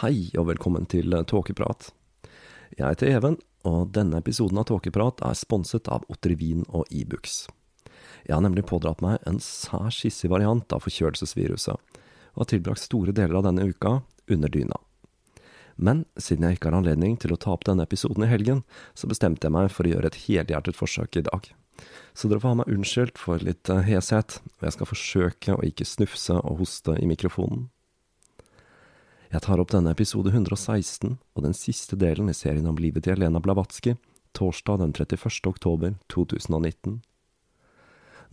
Hei og velkommen til Tåkeprat. Jeg heter Even, og denne episoden av Tåkeprat er sponset av Otrivin og Ibux. Jeg har nemlig pådratt meg en særs hissig variant av forkjølelsesviruset, og har tilbrakt store deler av denne uka under dyna. Men siden jeg ikke har anledning til å ta opp denne episoden i helgen, så bestemte jeg meg for å gjøre et helhjertet forsøk i dag. Så dere får ha meg unnskyldt for litt eh, heshet, og jeg skal forsøke å ikke snufse og hoste i mikrofonen. Jeg tar opp denne episode 116 og den siste delen i serien om livet til Elena Blavatsky, torsdag den 31. oktober 2019.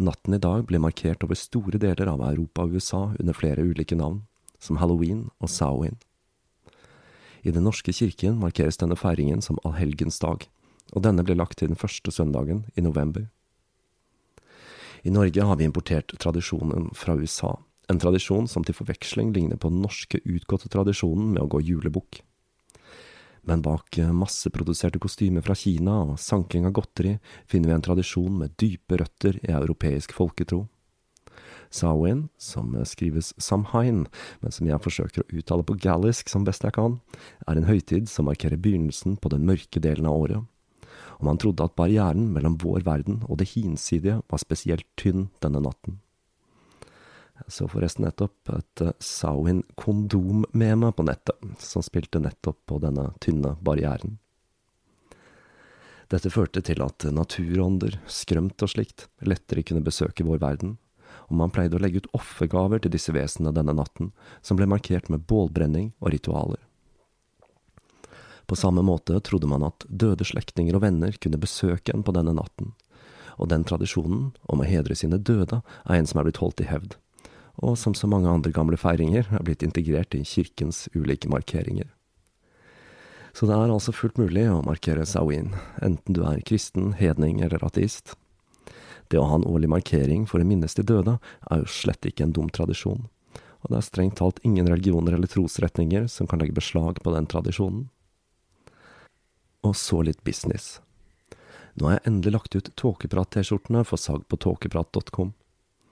Natten i dag ble markert over store deler av Europa og USA under flere ulike navn, som halloween og Samhain. I Den norske kirken markeres denne feiringen som allhelgensdag, og denne ble lagt til den første søndagen i november. I Norge har vi importert tradisjonen fra USA, en tradisjon som til forveksling ligner på den norske utgåtte tradisjonen med å gå julebukk. Men bak masseproduserte kostymer fra Kina og sanking av godteri finner vi en tradisjon med dype røtter i europeisk folketro. Sawin, som skrives Samhain, men som jeg forsøker å uttale på gallisk som best jeg kan, er en høytid som markerer begynnelsen på den mørke delen av året. Og man trodde at barrieren mellom vår verden og det hinsidige var spesielt tynn denne natten. Jeg så forresten nettopp et uh, Samhain kondom-meme på nettet, som spilte nettopp på denne tynne barrieren. Dette førte til at naturånder, skrømt og slikt, lettere kunne besøke vår verden, og man pleide å legge ut offergaver til disse vesenene denne natten, som ble markert med bålbrenning og ritualer. På samme måte trodde man at døde slektninger og venner kunne besøke en på denne natten, og den tradisjonen om å hedre sine døde er en som er blitt holdt i hevd og som så mange andre gamle feiringer, er blitt integrert i kirkens ulike markeringer. Så det er altså fullt mulig å markere Zawin, enten du er kristen, hedning eller ateist. Det å ha en årlig markering for å minnes de døde, er jo slett ikke en dum tradisjon, og det er strengt talt ingen religioner eller trosretninger som kan legge beslag på den tradisjonen. Og så litt business. Nå har jeg endelig lagt ut Tåkeprat-T-skjortene for salg på tåkeprat.com.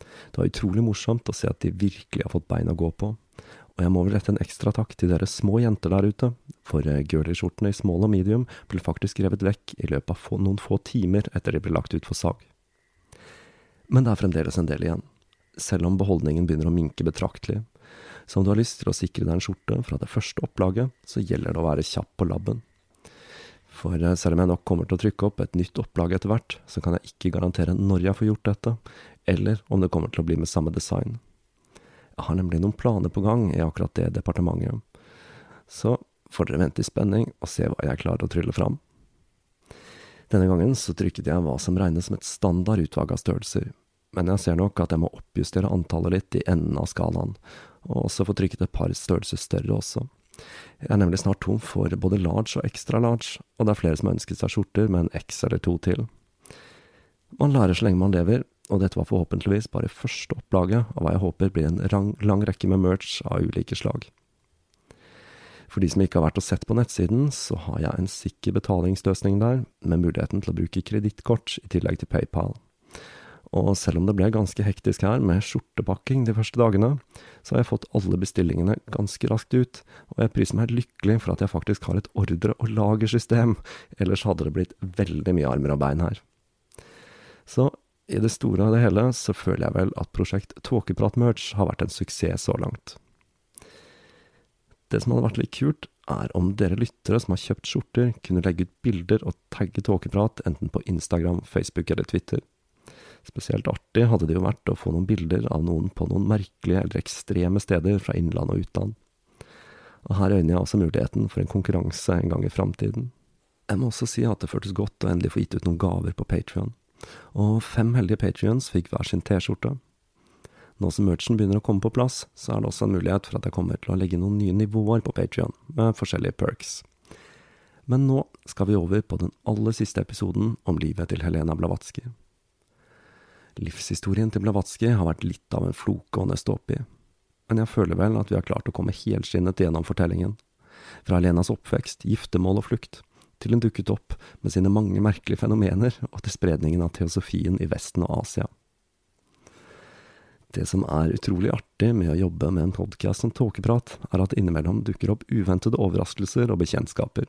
Det var utrolig morsomt å se at de virkelig har fått bein å gå på. Og jeg må vel rette en ekstra takk til dere små jenter der ute, for eh, girly-skjortene i small og medium ble faktisk revet vekk i løpet av noen få timer etter de ble lagt ut for sag. Men det er fremdeles en del igjen, selv om beholdningen begynner å minke betraktelig. Så om du har lyst til å sikre deg en skjorte fra det første opplaget, så gjelder det å være kjapp på labben. For eh, selv om jeg nok kommer til å trykke opp et nytt opplag etter hvert, så kan jeg ikke garantere når jeg får gjort dette, eller om det kommer til å bli med samme design. Jeg har nemlig noen planer på gang i akkurat det departementet, så får dere vente i spenning og se hva jeg klarer å trylle fram. Denne gangen så trykket jeg hva som regnes som et standard utvalg av størrelser, men jeg ser nok at jeg må oppjustere antallet litt i enden av skalaen, og også få trykket et par størrelser større også. Jeg er nemlig snart tom for både large og extra large, og det er flere som har ønsket seg skjorter med en X eller to til. Man lærer så lenge man lever, og dette var forhåpentligvis bare første opplaget av hva jeg håper blir en lang, lang rekke med merch av ulike slag. For de som ikke har vært og sett på nettsiden, så har jeg en sikker betalingsløsning der, med muligheten til å bruke kredittkort i tillegg til PayPal. Og selv om det ble ganske hektisk her med skjortepakking de første dagene, så har jeg fått alle bestillingene ganske raskt ut, og jeg priser meg lykkelig for at jeg faktisk har et ordre- og lagersystem, ellers hadde det blitt veldig mye armer og bein her. Så i det store og det hele så føler jeg vel at prosjekt Tåkeprat-merch har vært en suksess så langt. Det som hadde vært litt kult, er om dere lyttere som har kjøpt skjorter, kunne legge ut bilder og tagge Tåkeprat enten på Instagram, Facebook eller Twitter. Spesielt artig hadde det jo vært å få noen bilder av noen på noen merkelige eller ekstreme steder fra innland og utland. Og her øyner jeg også muligheten for en konkurranse en gang i framtiden. Jeg må også si at det føltes godt å endelig få gitt ut noen gaver på Patrion, og fem heldige patrions fikk hver sin T-skjorte. Nå som merchen begynner å komme på plass, så er det også en mulighet for at jeg kommer til å legge noen nye nivåer på Patrion, med forskjellige perks. Men nå skal vi over på den aller siste episoden om livet til Helena Blavatsky. Livshistorien til Blavatsky har vært litt av en floke å nøste opp i, men jeg føler vel at vi har klart å komme helskinnet gjennom fortellingen. Fra Lenas oppvekst, giftermål og flukt, til hun dukket opp med sine mange merkelige fenomener, og til spredningen av teosofien i Vesten og Asia. Det som er utrolig artig med å jobbe med en podkast som Tåkeprat, er at innimellom dukker opp uventede overraskelser og bekjentskaper.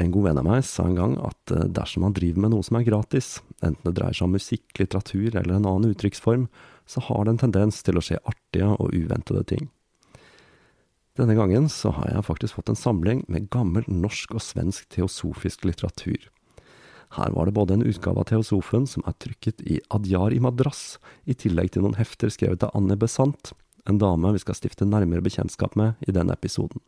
En god venn av meg sa en gang at eh, dersom man driver med noe som er gratis, enten det dreier seg om musikk, litteratur eller en annen uttrykksform, så har det en tendens til å skje artige og uventede ting. Denne gangen så har jeg faktisk fått en samling med gammel norsk og svensk teosofisk litteratur. Her var det både en utgave av Teosofen som er trykket i Adjar i madrass, i tillegg til noen hefter skrevet av Anne Besant, en dame vi skal stifte nærmere bekjentskap med i denne episoden.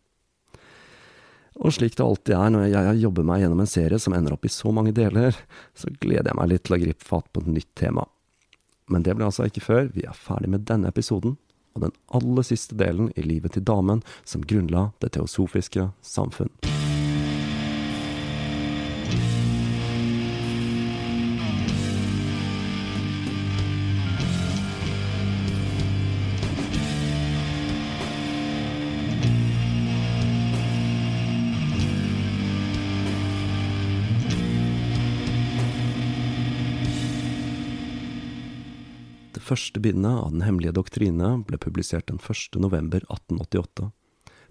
Og slik det alltid er når jeg jobber meg gjennom en serie som ender opp i så mange deler, så gleder jeg meg litt til å gripe fatt på et nytt tema. Men det blir altså ikke før vi er ferdig med denne episoden, og den aller siste delen i livet til damen som grunnla det teosofiske samfunn. Første bindet av Den hemmelige doktrine ble publisert den 1. november 1888,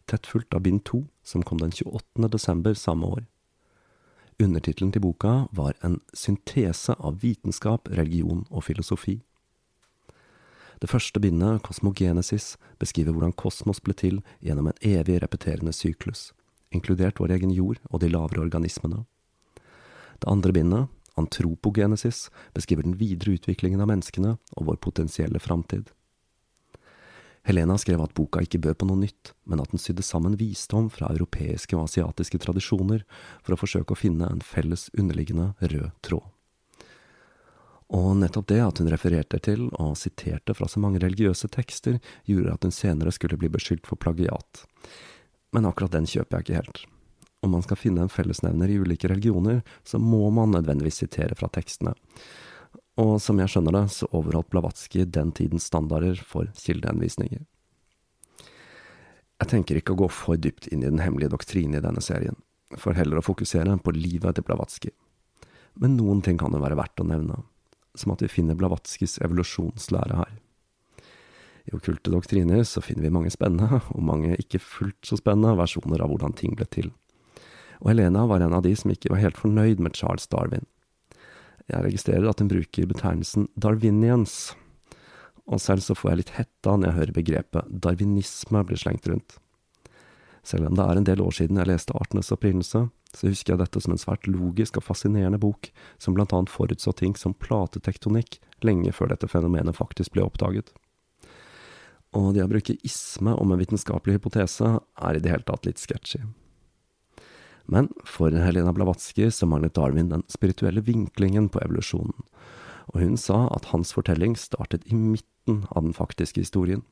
tett fulgt av bind to, som kom den 28. desember samme år. Undertittelen til boka var En syntese av vitenskap, religion og filosofi. Det første bindet, Kosmogenesis, beskriver hvordan kosmos ble til gjennom en evig repeterende syklus, inkludert vår egen jord og de lavere organismene. Det andre bindet, Antropogenesis beskriver den videre utviklingen av menneskene og vår potensielle framtid. Helena skrev at boka ikke bød på noe nytt, men at den sydde sammen visdom fra europeiske og asiatiske tradisjoner for å forsøke å finne en felles underliggende rød tråd. Og nettopp det at hun refererte til og siterte fra så mange religiøse tekster, gjorde at hun senere skulle bli beskyldt for plagiat. Men akkurat den kjøper jeg ikke helt om man skal finne en fellesnevner i ulike religioner, så må man nødvendigvis sitere fra tekstene. Og som jeg skjønner det, så overholdt Blavatsky den tidens standarder for kildehenvisninger. Jeg tenker ikke å gå for dypt inn i den hemmelige doktrinen i denne serien, for heller å fokusere på livet til Blavatsky. Men noen ting kan det være verdt å nevne, som at vi finner Blavatskys evolusjonslære her. I okkulte doktriner så finner vi mange spennende, og mange ikke fullt så spennende, versjoner av hvordan ting ble til og Helena var en av de som ikke var helt fornøyd med Charles Darwin. Jeg registrerer at hun bruker betegnelsen darwinians, og selv så får jeg litt hetta når jeg hører begrepet darwinisme bli slengt rundt. Selv om det er en del år siden jeg leste Artenes opprinnelse, så husker jeg dette som en svært logisk og fascinerende bok, som blant annet forutså ting som platetektonikk lenge før dette fenomenet faktisk ble oppdaget. Og det å bruke isme om en vitenskapelig hypotese er i det hele tatt litt sketchy. Men for Helena Blavatsky så manglet Darwin den spirituelle vinklingen på evolusjonen, og hun sa at hans fortelling startet i midten av den faktiske historien.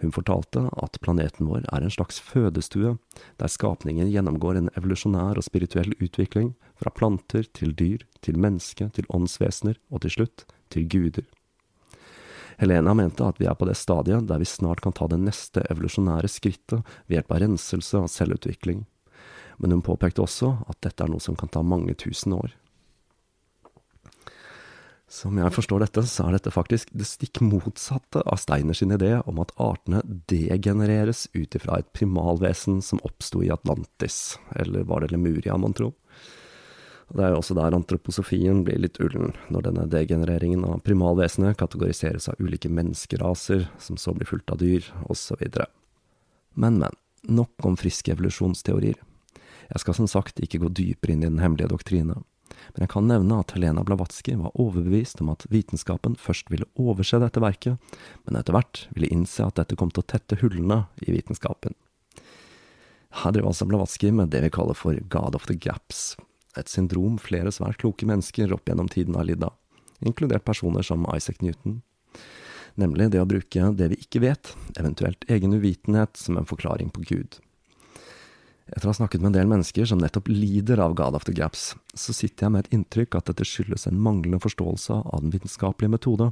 Hun fortalte at planeten vår er en slags fødestue, der skapningen gjennomgår en evolusjonær og spirituell utvikling, fra planter til dyr, til menneske, til åndsvesener, og til slutt til guder. Helena mente at vi er på det stadiet der vi snart kan ta det neste evolusjonære skrittet ved hjelp av renselse og selvutvikling, men hun påpekte også at dette er noe som kan ta mange tusen år. Som jeg forstår dette, så er dette faktisk det stikk motsatte av Steiner sin idé om at artene degenereres ut ifra et primalvesen som oppsto i Atlantis, eller var det Lemuria, mon tro? Det er jo også der antroposofien blir litt ullen, når denne degenereringen av primalvesenet kategoriseres av ulike menneskeraser, som så blir fulgt av dyr, osv. Men, men, nok om friske evolusjonsteorier. Jeg skal som sagt ikke gå dypere inn i den hemmelige doktrine, men jeg kan nevne at Helena Blavatsky var overbevist om at vitenskapen først ville overse dette verket, men etter hvert ville innse at dette kom til å tette hullene i vitenskapen. Her drev altså Blavatsky med det vi kaller for God of the Gaps, et syndrom flere svært kloke mennesker opp gjennom tiden har lidd av, inkludert personer som Isaac Newton. Nemlig det å bruke det vi ikke vet, eventuelt egen uvitenhet, som en forklaring på Gud. Etter å ha snakket med en del mennesker som nettopp lider av God of the Gaps, så sitter jeg med et inntrykk at dette skyldes en manglende forståelse av den vitenskapelige metode,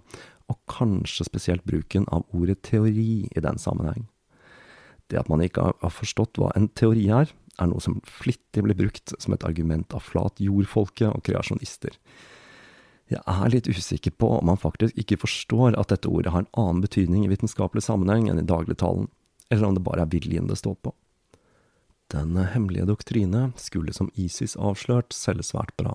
og kanskje spesielt bruken av ordet teori i den sammenheng. Det at man ikke har forstått hva en teori er, er noe som flittig blir brukt som et argument av flat jordfolket og kreasjonister. Jeg er litt usikker på om man faktisk ikke forstår at dette ordet har en annen betydning i vitenskapelig sammenheng enn i dagligtalen, eller om det bare er viljen det står på. Den hemmelige doktrine skulle som ISIS avslørt selge svært bra.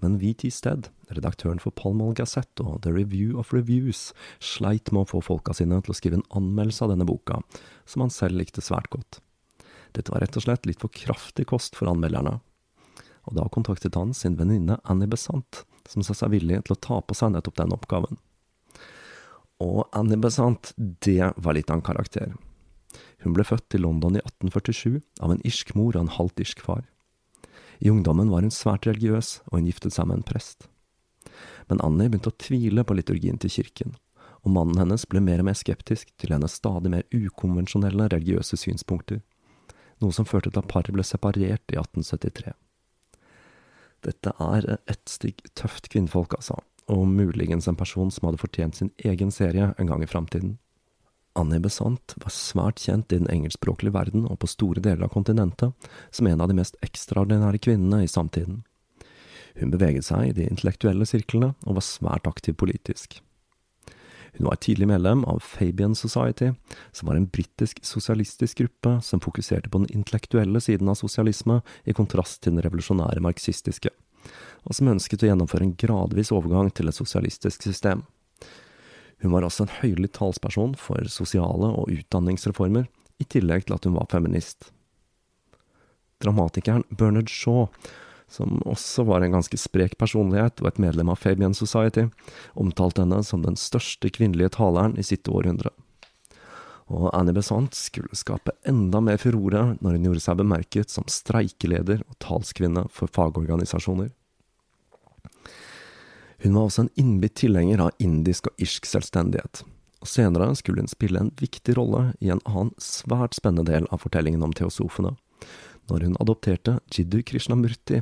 Men VT Stead, redaktøren for Palmol Gazette og The Review of Reviews, sleit med å få folka sine til å skrive en anmeldelse av denne boka, som han selv likte svært godt. Dette var rett og slett litt for kraftig kost for anmelderne. Og da kontaktet han sin venninne Annie Besant, som sa seg villig til å ta på seg nettopp den oppgaven. Og Annie Besant, det var litt av en karakter. Hun ble født i London i 1847 av en irsk mor og en halvt irsk far. I ungdommen var hun svært religiøs, og hun giftet seg med en prest. Men Annie begynte å tvile på liturgien til kirken, og mannen hennes ble mer og mer skeptisk til hennes stadig mer ukonvensjonelle religiøse synspunkter noe som førte til at paret ble separert i 1873. Dette er et stygg tøft kvinnfolk, altså, og muligens en person som hadde fortjent sin egen serie en gang i framtiden. Annie Besant var svært kjent i den engelskspråklige verden og på store deler av kontinentet som en av de mest ekstraordinære kvinnene i samtiden. Hun beveget seg i de intellektuelle sirklene og var svært aktiv politisk. Hun var tidlig medlem av Fabian Society, som var en britisk sosialistisk gruppe som fokuserte på den intellektuelle siden av sosialisme, i kontrast til den revolusjonære marxistiske, og som ønsket å gjennomføre en gradvis overgang til et sosialistisk system. Hun var også en høylytt talsperson for sosiale og utdanningsreformer, i tillegg til at hun var feminist. Dramatikeren Bernard Shaw som også var en ganske sprek personlighet og et medlem av Fabian Society, omtalte henne som den største kvinnelige taleren i sitt århundre. Og Annie Besant skulle skape enda mer furore når hun gjorde seg bemerket som streikeleder og talskvinne for fagorganisasjoner. Hun var også en innbitt tilhenger av indisk og irsk selvstendighet, og senere skulle hun spille en viktig rolle i en annen svært spennende del av fortellingen om teosofene, når hun adopterte Jiddu Krishnamurti,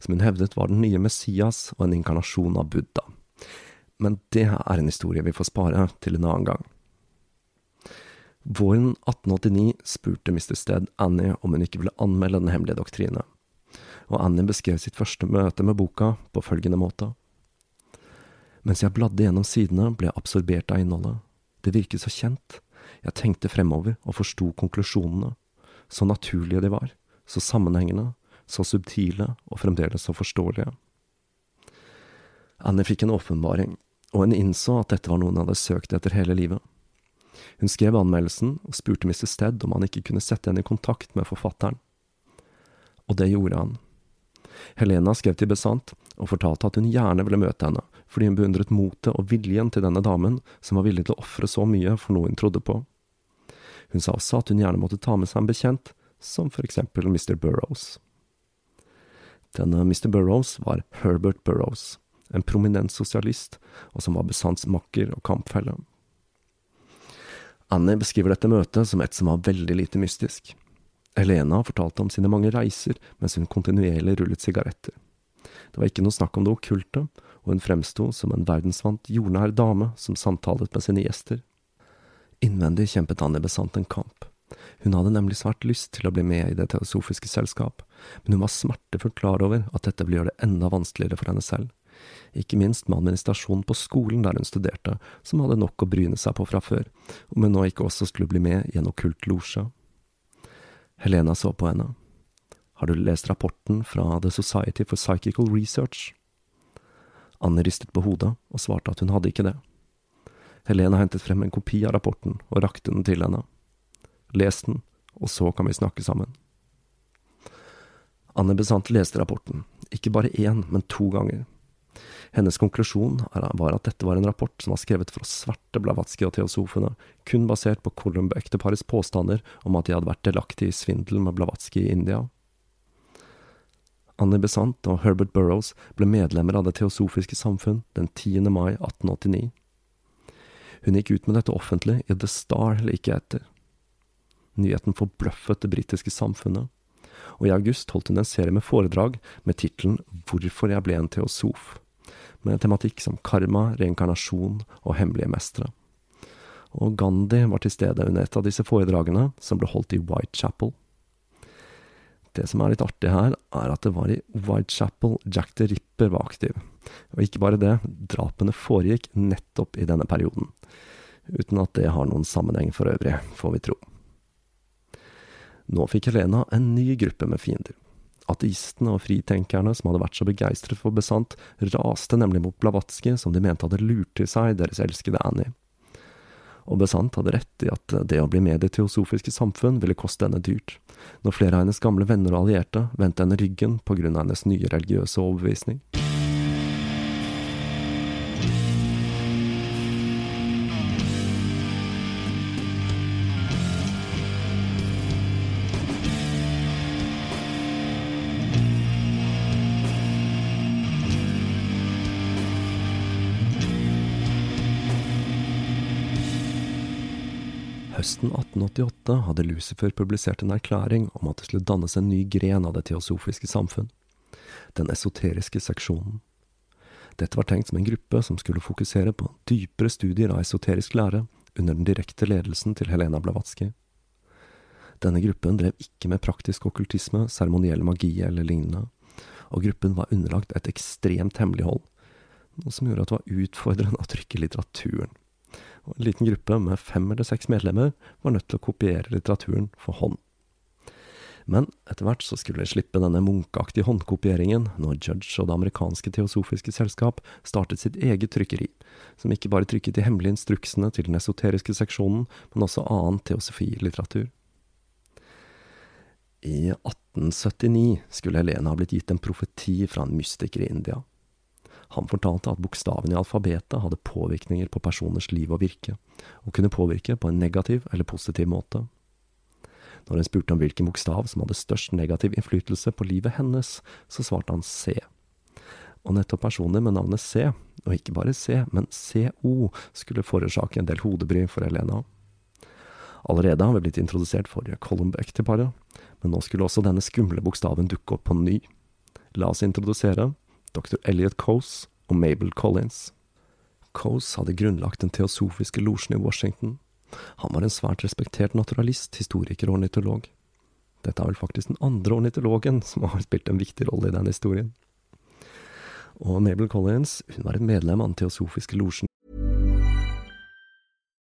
som hun hevdet var den nye Messias og en inkarnasjon av Buddha. Men det er en historie vi får spare til en annen gang. Våren 1889 spurte Mr. Stead Annie om hun ikke ville anmelde Den hemmelige doktrine, og Annie beskrev sitt første møte med boka på følgende måte. Mens jeg bladde gjennom sidene, ble jeg absorbert av innholdet. Det virket så kjent. Jeg tenkte fremover og forsto konklusjonene. Så naturlige de var så sammenhengende, så subtile og fremdeles så forståelige. Anne fikk en åpenbaring, og hun innså at dette var noe hun hadde søkt etter hele livet. Hun skrev anmeldelsen og spurte Mr. Stead om han ikke kunne sette henne i kontakt med forfatteren. Og det gjorde han. Helena skrev til Besant og fortalte at hun gjerne ville møte henne, fordi hun beundret motet og viljen til denne damen, som var villig til å ofre så mye for noe hun trodde på. Hun sa også at hun gjerne måtte ta med seg en bekjent, som for eksempel Mr. Burrows. Denne Mr. Burrows var Herbert Burrows, en prominent sosialist, og som var Besants makker og kampfelle. Annie beskriver dette møtet som et som var veldig lite mystisk. Helena fortalte om sine mange reiser mens hun kontinuerlig rullet sigaretter. Det var ikke noe snakk om det okkulte, og hun fremsto som en verdensvant, jordnær dame som samtalet med sine gjester. Innvendig kjempet Annie Besant en kamp. Hun hadde nemlig svært lyst til å bli med i Det teosofiske selskap, men hun var smertefullt klar over at dette ville gjøre det enda vanskeligere for henne selv. Ikke minst med administrasjonen på skolen der hun studerte, som hadde nok å bryne seg på fra før, om hun nå ikke også skulle bli med i en okkult losje. Helena så på henne. Har du lest rapporten fra The Society for Psychical Research? Anne ristet på hodet og svarte at hun hadde ikke det. Helena hentet frem en kopi av rapporten og rakte den til henne. Les den, og så kan vi snakke sammen. Anne Besant leste rapporten, ikke bare én, men to ganger. Hennes konklusjon var at dette var en rapport som var skrevet for å sverte Blavatsky og teosofene, kun basert på Columb-ekteparets påstander om at de hadde vært delaktige i svindel med Blavatsky i India. Annie Besant og Herbert Burrows ble medlemmer av Det teosofiske samfunn den 10. mai 1889. Hun gikk ut med dette offentlig i The Star like etter. Nyheten forbløffet det britiske samfunnet, og i august holdt hun en serie med foredrag med tittelen Hvorfor jeg ble en teosof, med tematikk som karma, reinkarnasjon og hemmelige mestere. Og Gandhi var til stede under et av disse foredragene, som ble holdt i Whitechapel. Det som er litt artig her, er at det var i Whitechapel Jack the Ripper var aktiv. Og ikke bare det, drapene foregikk nettopp i denne perioden. Uten at det har noen sammenheng for øvrig, får vi tro. Nå fikk Helena en ny gruppe med fiender. Ateistene og fritenkerne som hadde vært så begeistret for Besant, raste nemlig mot Blavatsky, som de mente hadde lurt til seg deres elskede Annie og Besant hadde rett i at det å bli med i det teosofiske samfunn ville koste henne dyrt, når flere av hennes gamle venner og allierte vendte henne ryggen på grunn av hennes nye religiøse overbevisning. Høsten 1888 hadde Lucifer publisert en erklæring om at det skulle dannes en ny gren av det teosofiske samfunn, den esoteriske seksjonen. Dette var tenkt som en gruppe som skulle fokusere på dypere studier av esoterisk lære under den direkte ledelsen til Helena Blavatsky. Denne gruppen drev ikke med praktisk okkultisme, seremoniell magi eller lignende, og gruppen var underlagt et ekstremt hemmelighold, noe som gjorde at det var utfordrende å trykke litteraturen og en liten gruppe med fem eller seks medlemmer var nødt til å kopiere litteraturen for hånd. Men etter hvert så skulle de slippe denne munkeaktige håndkopieringen når Judge og Det amerikanske teosofiske selskap startet sitt eget trykkeri, som ikke bare trykket de hemmelige instruksene til den esoteriske seksjonen, men også annen teosofilitteratur. I 1879 skulle Helena ha blitt gitt en profeti fra en mystiker i India. Han fortalte at bokstavene i alfabetet hadde påvirkninger på personers liv og virke, og kunne påvirke på en negativ eller positiv måte. Når hun spurte om hvilken bokstav som hadde størst negativ innflytelse på livet hennes, så svarte han C. Og nettopp personer med navnet C, og ikke bare C, men CO, skulle forårsake en del hodebry for Helena. Allerede har vi blitt introdusert for Columbeck-paret, men nå skulle også denne skumle bokstaven dukke opp på ny. La oss introdusere dr. Elliot Coase og Mabel Collins. Coase hadde grunnlagt den teosofiske losjen i Washington. Han var en svært respektert naturalist, historiker og ornitolog. Dette er vel faktisk den andre ornitologen som har spilt en viktig rolle i den historien. Og Mabel Collins hun var et medlem av den teosofiske losjen.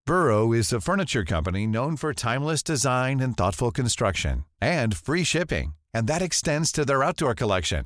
Burrow is a furniture company known for timeless design and thoughtful construction, and free shipping, and that extends to their outdoor collection.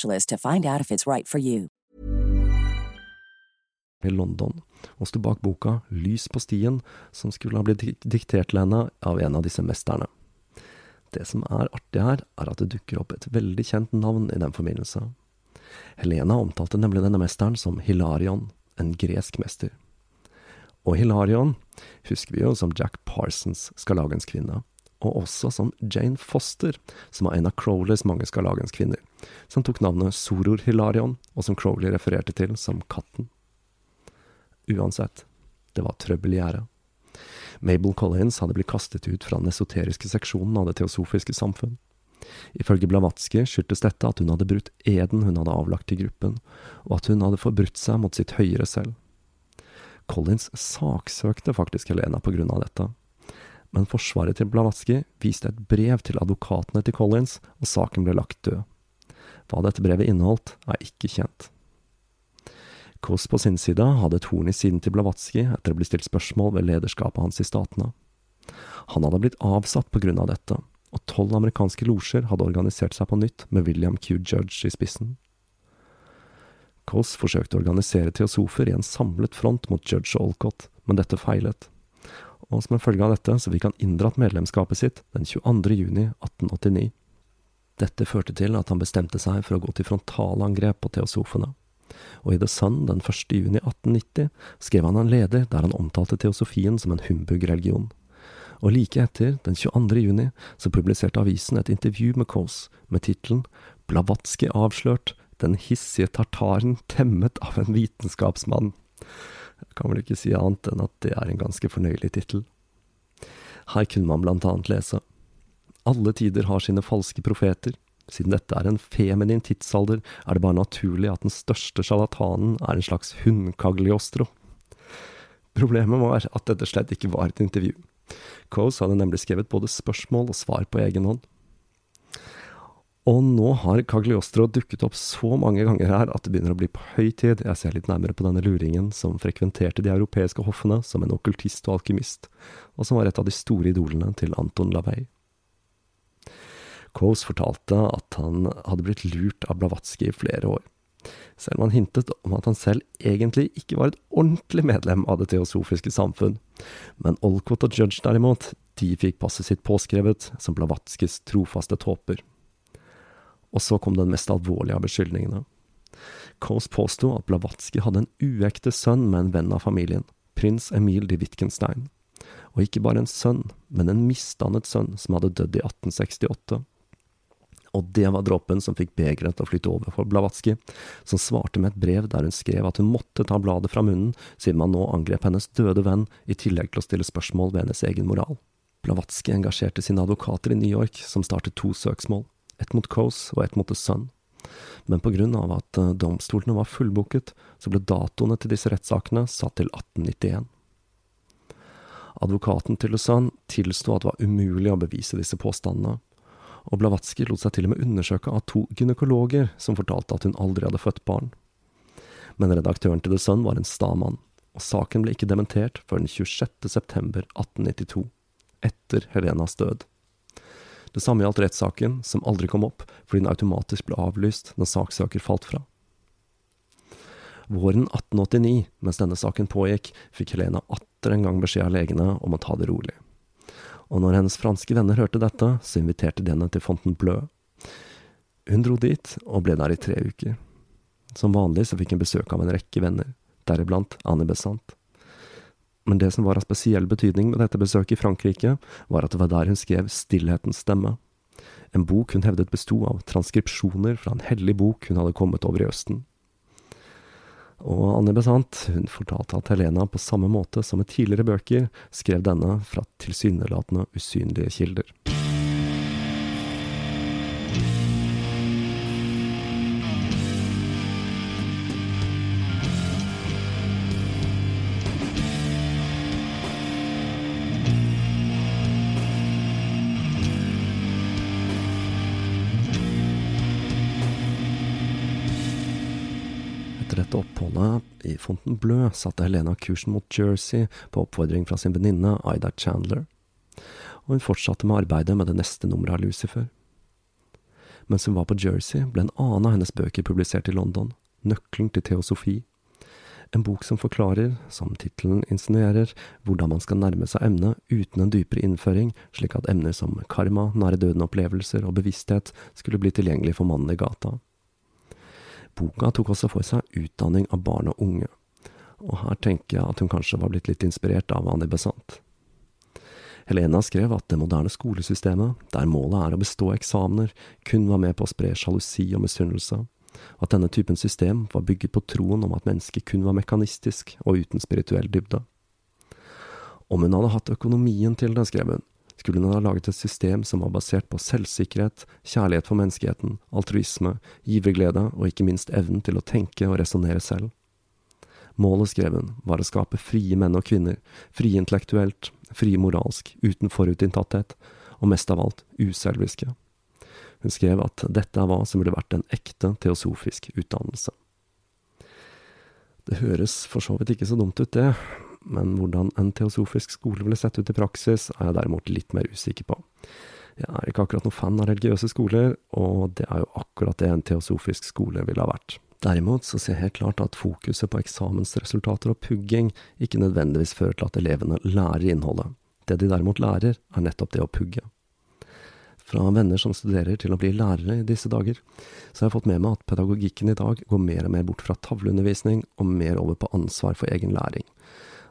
to find out if it's right for you. i London, og sto bak boka Lys på stien, som skulle ha blitt diktert til henne av en av disse mesterne. Det som er artig her, er at det dukker opp et veldig kjent navn i den forbindelse. Helena omtalte nemlig denne mesteren som Hilarion, en gresk mester. Og Hilarion husker vi jo som Jack Parsons Skarlagenskvinne, og også som Jane Foster, som var en av Crowleys mange Skarlagenskvinner, som tok navnet Soror Hilarion, og som Crowley refererte til som Katten. Uansett, det var trøbbel i gjerdet. Mabel Collins hadde blitt kastet ut fra den esoteriske seksjonen av Det teosofiske samfunn. Ifølge Blavatsky skyldtes dette at hun hadde brutt eden hun hadde avlagt til gruppen, og at hun hadde forbrutt seg mot sitt høyere selv. Collins saksøkte faktisk Helena på grunn av dette, men forsvaret til Blavatsky viste et brev til advokatene til Collins, og saken ble lagt død. Hva dette brevet inneholdt, er ikke kjent. Kåss på sin side hadde et horn i siden til Blavatsky etter å bli stilt spørsmål ved lederskapet hans i statene. Han hadde blitt avsatt på grunn av dette, og tolv amerikanske losjer hadde organisert seg på nytt med William Q. Judge i spissen. Kåss forsøkte å organisere teosofer i en samlet front mot Judge og Olcott, men dette feilet. Og som en følge av dette så fikk han inndratt medlemskapet sitt den 22. juni 1889. Dette førte til at han bestemte seg for å gå til frontalangrep på teosofene og i The Sun den 1. juni 1890 skrev han en leder der han omtalte teosofien som en humbug-religion. Og like etter, den 22. juni, så publiserte avisen et intervju med Kås med tittelen Blavatsky avslørt, den hissige tartaren temmet av en vitenskapsmann. Jeg kan vel ikke si annet enn at det er en ganske fornøyelig tittel. Her kunne man blant annet lese Alle tider har sine falske profeter. Siden dette er en feminin tidsalder, er det bare naturlig at den største sjarlatanen er en slags hundkagliostro. Problemet var at dette slett ikke var et intervju. Coase hadde nemlig skrevet både spørsmål og svar på egen hånd. Og nå har Cagliostro dukket opp så mange ganger her at det begynner å bli på høy tid jeg ser litt nærmere på denne luringen som frekventerte de europeiske hoffene som en okkultist og alkymist, og som var et av de store idolene til Anton Lavey. Coase fortalte at han hadde blitt lurt av Blavatsky i flere år, selv om han hintet om at han selv egentlig ikke var et ordentlig medlem av det teosofiske samfunn. Men Olcott og Judge derimot, de fikk passet sitt påskrevet som Blavatskys trofaste tåper. Og så kom den mest alvorlige av beskyldningene. Coase påsto at Blavatsky hadde en uekte sønn med en venn av familien, prins Emil de Wittgenstein. Og ikke bare en sønn, men en misdannet sønn som hadde dødd i 1868. Og det var dråpen som fikk begeret til å flytte over for Blavatsky, som svarte med et brev der hun skrev at hun måtte ta bladet fra munnen, siden man nå angrep hennes døde venn, i tillegg til å stille spørsmål ved hennes egen moral. Blavatsky engasjerte sine advokater i New York, som startet to søksmål, ett mot Coase og ett mot The Sun. Men på grunn av at eh, domstolene var fullbooket, så ble datoene til disse rettssakene satt til 1891. Advokaten til The Sun tilsto at det var umulig å bevise disse påstandene, og Blavatsky lot seg til og med undersøke av to gynekologer som fortalte at hun aldri hadde født barn. Men redaktøren til The Sun var en sta mann, og saken ble ikke dementert før den 26. september 1892, etter Helenas død. Det samme gjaldt rettssaken, som aldri kom opp fordi den automatisk ble avlyst når saksøker falt fra. Våren 1889, mens denne saken pågikk, fikk Helena atter en gang beskjed av legene om å ta det rolig. Og når hennes franske venner hørte dette, så inviterte de henne til Fontainebleau. Hun dro dit, og ble der i tre uker. Som vanlig så fikk hun besøk av en rekke venner, deriblant Anne Besant. Men det som var av spesiell betydning med dette besøket i Frankrike, var at det var der hun skrev Stillhetens stemme. En bok hun hevdet besto av transkripsjoner fra en hellig bok hun hadde kommet over i Østen. Og Anne Besant hun fortalte at Helena på samme måte som med tidligere bøker skrev denne fra tilsynelatende usynlige kilder. Etter dette oppholdet i Fontainebleau satte Helena kursen mot Jersey på oppfordring fra sin venninne Ida Chandler, og hun fortsatte med arbeidet med det neste nummeret av Lucifer. Mens hun var på Jersey, ble en annen av hennes bøker publisert i London, Nøkkelen til teosofi, en bok som forklarer, som tittelen insinuerer, hvordan man skal nærme seg emnet uten en dypere innføring, slik at emner som karma, nære døden-opplevelser og bevissthet skulle bli tilgjengelig for mannen i gata. Boka tok også for seg utdanning av barn og unge, og her tenker jeg at hun kanskje var blitt litt inspirert av Annie Besant. Helena skrev at det moderne skolesystemet, der målet er å bestå eksamener, kun var med på å spre sjalusi og misunnelse, og at denne typen system var bygget på troen om at mennesket kun var mekanistisk og uten spirituell dybde. Om hun hadde hatt økonomien til det, skrev hun, skulle hun ha laget et system som var basert på selvsikkerhet, kjærlighet for menneskeheten, altruisme, giverglede og ikke minst evnen til å tenke og resonnere selv. Målet, skrev hun, var å skape frie menn og kvinner, frie intellektuelt, frie moralsk, uten forutinntatthet, og mest av alt uselviske. Hun skrev at dette er hva som burde vært en ekte teosofisk utdannelse. Det høres for så vidt ikke så dumt ut, det, men hvordan en teosofisk skole ville sett ut i praksis, er jeg derimot litt mer usikker på. Jeg er ikke akkurat noen fan av religiøse skoler, og det er jo akkurat det en teosofisk skole ville ha vært. Derimot så ser jeg helt klart at fokuset på eksamensresultater og pugging ikke nødvendigvis fører til at elevene lærer innholdet. Det de derimot lærer, er nettopp det å pugge. Fra venner som studerer til å bli lærere i disse dager, så har jeg fått med meg at pedagogikken i dag går mer og mer bort fra tavleundervisning og mer over på ansvar for egen læring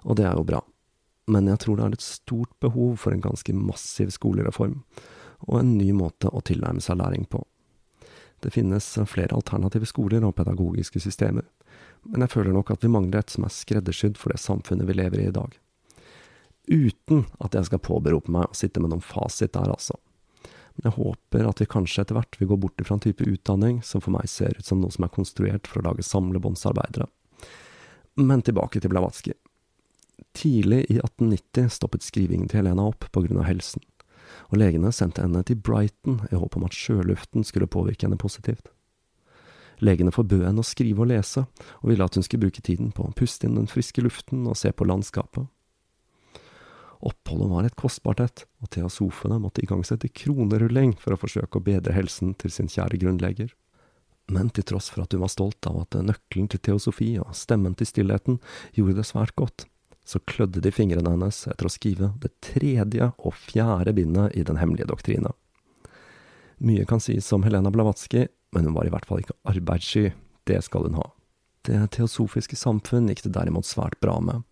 og det er jo bra. Men jeg tror det er et stort behov for en ganske massiv skolereform, og en ny måte å tilnærme seg læring på. Det finnes flere alternative skoler og pedagogiske systemer, men jeg føler nok at vi mangler et som er skreddersydd for det samfunnet vi lever i i dag. Uten at jeg skal påberope meg å sitte med noen fasit der, altså. Men jeg håper at vi kanskje etter hvert vil gå bort fra en type utdanning som for meg ser ut som noe som er konstruert for å lage samlebåndsarbeidere. Men tilbake til Blavatsky. Tidlig i 1890 stoppet skrivingen til Helena opp av helsen, og legene sendte henne til Brighton i håp om at sjøluften skulle påvirke henne positivt. Legene forbød henne å skrive og lese, og ville at hun skulle bruke tiden på å puste inn den friske luften og se på landskapet. Oppholdet var et kostbart et, og teosofene måtte igangsette kronerulling for å forsøke å bedre helsen til sin kjære grunnleger. Men til tross for at hun var stolt av at nøkkelen til teosofi og stemmen til stillheten gjorde det svært godt, så klødde de fingrene hennes etter å skrive det tredje og fjerde bindet i Den hemmelige doktrina. Mye kan sies om Helena Blavatsky, men hun var i hvert fall ikke arbeidssky. Det skal hun ha. Det teosofiske samfunn gikk det derimot svært bra med,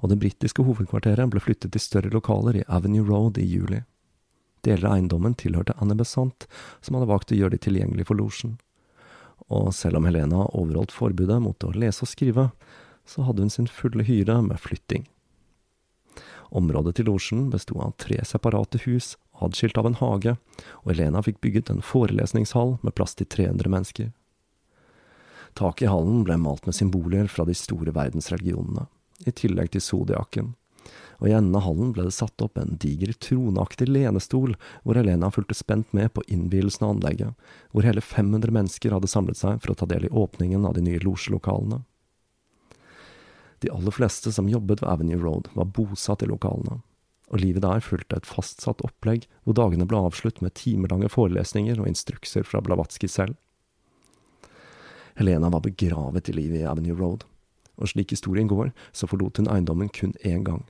og det britiske hovedkvarteret ble flyttet til større lokaler i Avenue Road i juli. Deler av eiendommen tilhørte Anne Besant, som hadde valgt å gjøre de tilgjengelig for losjen. Og selv om Helena overholdt forbudet mot å lese og skrive, så hadde hun sin fulle hyre med flytting. Området til losjen besto av tre separate hus, adskilt av en hage, og Elena fikk bygget en forelesningshall med plass til 300 mennesker. Taket i hallen ble malt med symboler fra de store verdensreligionene, i tillegg til zodiakken, og i enden av hallen ble det satt opp en diger troneaktig lenestol, hvor Elena fulgte spent med på innvielsen av anlegget, hvor hele 500 mennesker hadde samlet seg for å ta del i åpningen av de nye losjelokalene. De aller fleste som jobbet ved Avenue Road, var bosatt i lokalene, og livet der fulgte et fastsatt opplegg hvor dagene ble avslutt med timelange forelesninger og instrukser fra Blavatsky selv. Helena var begravet i livet i Avenue Road, og slik historien går, så forlot hun eiendommen kun én gang,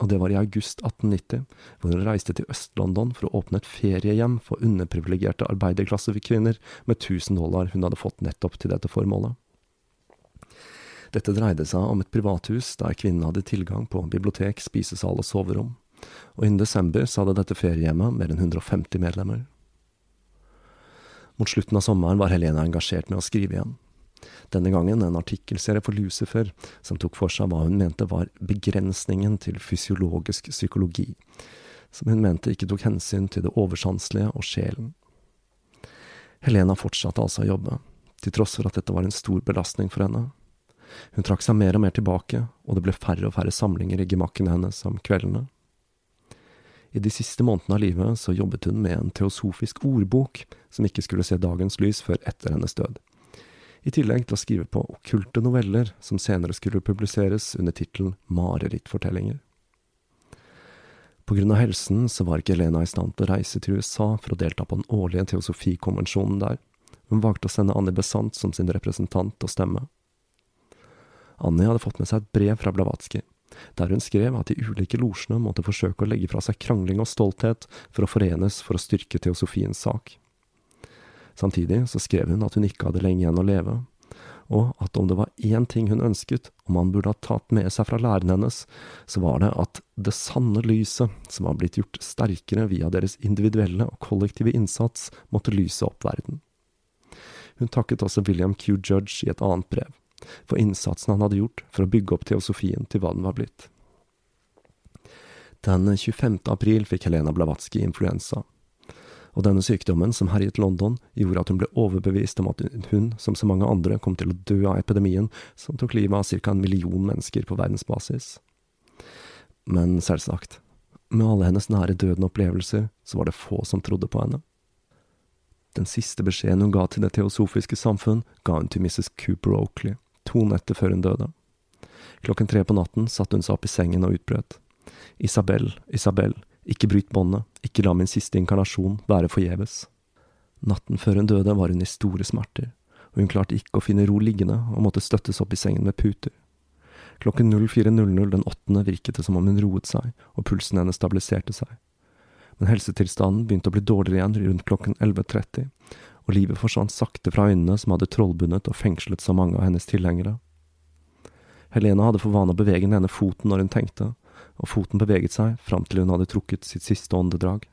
og det var i august 1890, hvor hun reiste til Øst-London for å åpne et feriehjem for underprivilegerte arbeiderklassekvinner med 1000 dollar hun hadde fått nettopp til dette formålet. Dette dreide seg om et privathus der kvinnen hadde tilgang på bibliotek, spisesal og soverom, og innen desember så hadde dette feriehjemmet mer enn 150 medlemmer. Mot slutten av sommeren var Helena engasjert med å skrive igjen. Denne gangen en artikkelserie for Lucifer, som tok for seg hva hun mente var begrensningen til fysiologisk psykologi, som hun mente ikke tok hensyn til det oversanselige og sjelen. Helena fortsatte altså å jobbe, til tross for at dette var en stor belastning for henne. Hun trakk seg mer og mer tilbake, og det ble færre og færre samlinger i gemakkene hennes om kveldene. I de siste månedene av livet så jobbet hun med en teosofisk ordbok som ikke skulle se dagens lys før etter hennes død. I tillegg til å skrive på okkulte noveller som senere skulle publiseres under tittelen Marerittfortellinger. Av helsen så var ikke Elena i stand til å reise til USA for å delta på den årlige teosofikonvensjonen der. Hun valgte å sende Annie Besant som sin representant og stemme. Annie hadde fått med seg et brev fra Blavatsky, der hun skrev at de ulike losjene måtte forsøke å legge fra seg krangling og stolthet for å forenes for å styrke teosofiens sak. Samtidig så skrev hun at hun ikke hadde lenge igjen å leve, og at om det var én ting hun ønsket, om han burde ha tatt med seg fra læren hennes, så var det at det sanne lyset, som var blitt gjort sterkere via deres individuelle og kollektive innsats, måtte lyse opp verden. Hun takket også William Q. Judge i et annet brev for innsatsen han hadde gjort for å bygge opp teosofien til hva den var blitt. Den 25. april fikk Helena Blavatsky influensa, og denne sykdommen, som herjet London, gjorde at hun ble overbevist om at hun, som så mange andre, kom til å dø av epidemien som tok livet av ca. en million mennesker på verdensbasis. Men selvsagt, med alle hennes nære døden opplevelser, så var det få som trodde på henne. Den siste beskjeden hun ga til Det teosofiske samfunn, ga hun til Mrs. Cooper Oakley, to netter før hun døde. Klokken tre på natten satte hun seg opp i sengen og utbrøt. Isabel, Isabel, ikke bryt båndet, ikke la min siste inkarnasjon være forgjeves. Natten før hun døde var hun i store smerter, og hun klarte ikke å finne ro liggende og måtte støttes opp i sengen med puter. Klokken 04.00 den åttende virket det som om hun roet seg, og pulsen hennes stabiliserte seg. Men helsetilstanden begynte å bli dårligere igjen rundt klokken 11.30, og livet forsvant sakte fra øynene som hadde trollbundet og fengslet så mange av hennes tilhengere. Helena hadde for vane å bevege den ene foten når hun tenkte, og foten beveget seg fram til hun hadde trukket sitt siste åndedrag.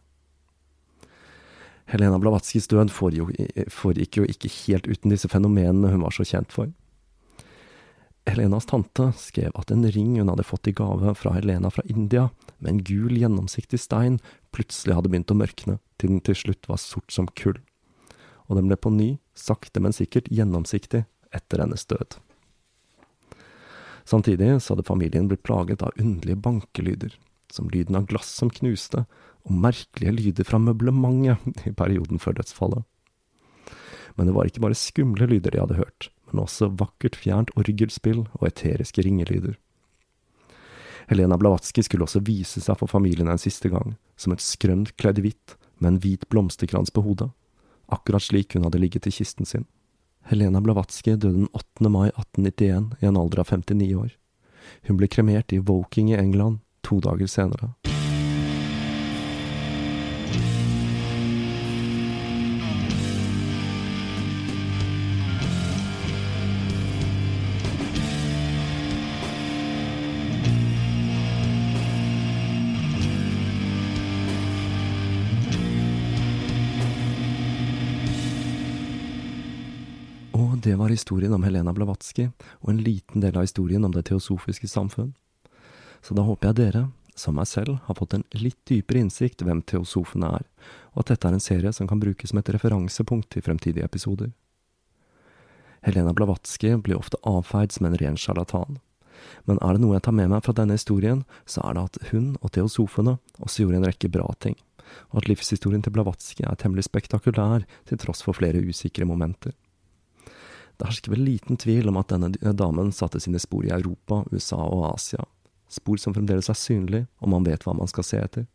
Helena Blavatskis død foregikk jo ikke helt uten disse fenomenene hun var så kjent for. Helenas tante skrev at en ring hun hadde fått i gave fra Helena fra India, med en gul, gjennomsiktig stein, plutselig hadde begynt å mørkne, til den til slutt var sort som kull og den ble på ny, sakte, men sikkert gjennomsiktig etter hennes død. Samtidig så hadde familien blitt plaget av underlige bankelyder, som lyden av glass som knuste, og merkelige lyder fra møblementet i perioden før dødsfallet. Men det var ikke bare skumle lyder de hadde hørt, men også vakkert fjernt orgelspill og eteriske ringelyder. Helena Blavatsky skulle også vise seg for familien en siste gang, som et skrømt kledd hvitt, med en hvit blomsterkrans på hodet akkurat slik hun hadde ligget i kisten sin. Helena Blavatsky døde den 8. mai 1891 i en alder av 59 år. Hun ble kremert i Woking i England to dager senere. Det var historien om Helena Blavatsky, og en liten del av historien om Det teosofiske samfunn. Så da håper jeg dere, som meg selv, har fått en litt dypere innsikt hvem teosofene er, og at dette er en serie som kan brukes som et referansepunkt i fremtidige episoder. Helena Blavatsky blir ofte avfeid som en ren sjarlatan. Men er det noe jeg tar med meg fra denne historien, så er det at hun og teosofene også gjorde en rekke bra ting, og at livshistorien til Blavatsky er temmelig spektakulær til tross for flere usikre momenter. Det hersker vel liten tvil om at denne damen satte sine spor i Europa, USA og Asia, spor som fremdeles er synlige, og man vet hva man skal se etter.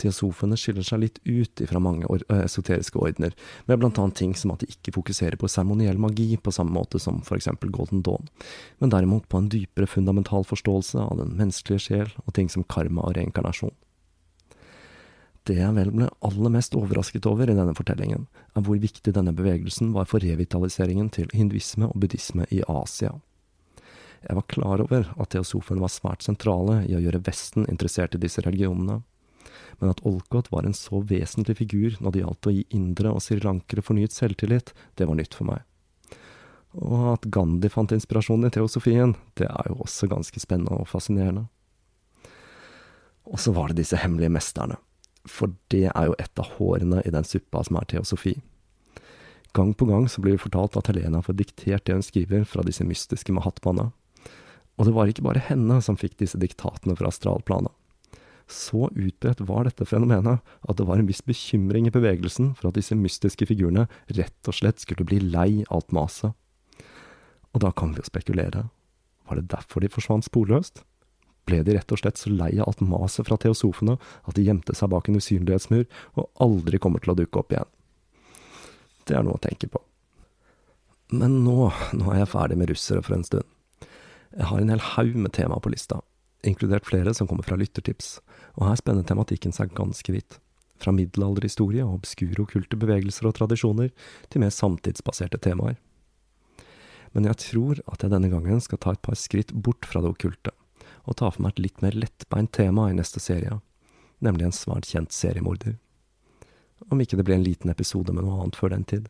Teosofene skiller seg litt ut fra mange or esoteriske ordener, med blant annet ting som at de ikke fokuserer på seremoniell magi på samme måte som for eksempel Golden Dawn, men derimot på en dypere fundamental forståelse av den menneskelige sjel og ting som karma og reinkarnasjon. Det jeg vel ble aller mest overrasket over i denne fortellingen, er hvor viktig denne bevegelsen var for revitaliseringen til hinduisme og buddhisme i Asia. Jeg var klar over at teosofene var svært sentrale i å gjøre Vesten interessert i disse religionene, men at Olkot var en så vesentlig figur når det gjaldt å gi indre og srilankere fornyet selvtillit, det var nytt for meg. Og at Gandhi fant inspirasjon i teosofien, det er jo også ganske spennende og fascinerende. Og så var det disse hemmelige mesterne, for det er jo et av hårene i den suppa som er teosofi. Gang på gang så blir det fortalt at Helena får diktert det hun skriver fra disse mystiske mahatmaene. Og det var ikke bare henne som fikk disse diktatene fra astralplanet. Så utbredt var dette fenomenet at det var en viss bekymring i bevegelsen for at disse mystiske figurene rett og slett skulle bli lei alt maset. Og da kan vi jo spekulere. Var det derfor de forsvant sporløst? Ble de rett og slett så lei av alt maset fra teosofene at de gjemte seg bak en usynlighetsmur og aldri kommer til å dukke opp igjen? Det er noe å tenke på. Men nå, nå er jeg ferdig med russere for en stund. Jeg har en hel haug med tema på lista, inkludert flere som kommer fra lyttertips, og her spenner tematikken seg ganske vidt. Fra middelalderhistorie og obskure okkulte bevegelser og tradisjoner til mer samtidsbaserte temaer. Men jeg tror at jeg denne gangen skal ta et par skritt bort fra det okkulte, og ta for meg et litt mer lettbeint tema i neste serie, nemlig en svært kjent seriemorder. Om ikke det blir en liten episode med noe annet før den tid.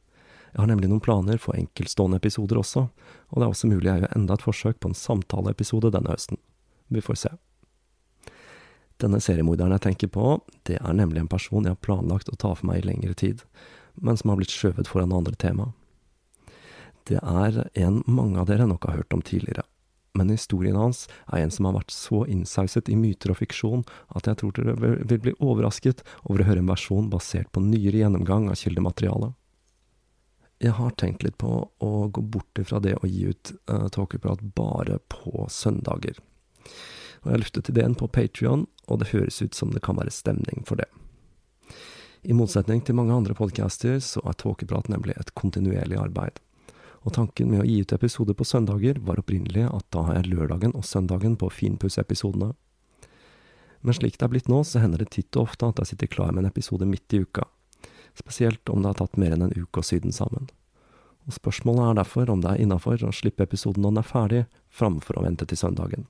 Jeg har nemlig noen planer for enkeltstående episoder også, og det er også mulig jeg gjør enda et forsøk på en samtaleepisode denne høsten. Vi får se. Denne seriemorderen jeg tenker på, det er nemlig en person jeg har planlagt å ta for meg i lengre tid, men som har blitt skjøvet foran andre tema. Det er en mange av dere nok har hørt om tidligere, men historien hans er en som har vært så innsauset i myter og fiksjon at jeg tror dere vil bli overrasket over å høre en versjon basert på nyere gjennomgang av kildematerialet. Jeg har tenkt litt på å gå bort ifra det å gi ut uh, tåkeprat bare på søndager. Og jeg luftet ideen på Patrion, og det høres ut som det kan være stemning for det. I motsetning til mange andre podcaster, så er Tåkeprat nemlig et kontinuerlig arbeid. Og tanken med å gi ut episoder på søndager var opprinnelig at da er lørdagen og søndagen på finpussepisodene. Men slik det er blitt nå, så hender det titt og ofte at jeg sitter klar med en episode midt i uka spesielt om det har tatt mer enn en uke å sy den sammen. Og Spørsmålet er derfor om det er innafor å slippe episoden når den er ferdig, framfor å vente til søndagen.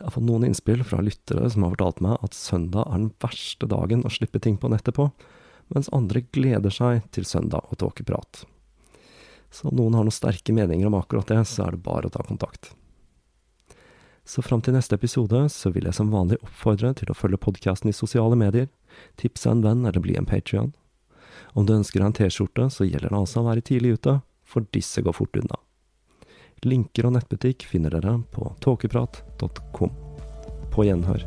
Jeg har fått noen innspill fra lyttere som har fortalt meg at søndag er den verste dagen å slippe ting på nettet på, mens andre gleder seg til søndag og tåkeprat. Så om noen har noen sterke meninger om akkurat det, så er det bare å ta kontakt. Så fram til neste episode så vil jeg som vanlig oppfordre til å følge podkasten i sosiale medier, tipse en venn eller bli en patrion. Om du ønsker deg en T-skjorte, så gjelder det altså å være tidlig ute, for disse går fort unna. Linker og nettbutikk finner dere på tåkeprat.com. På gjenhør.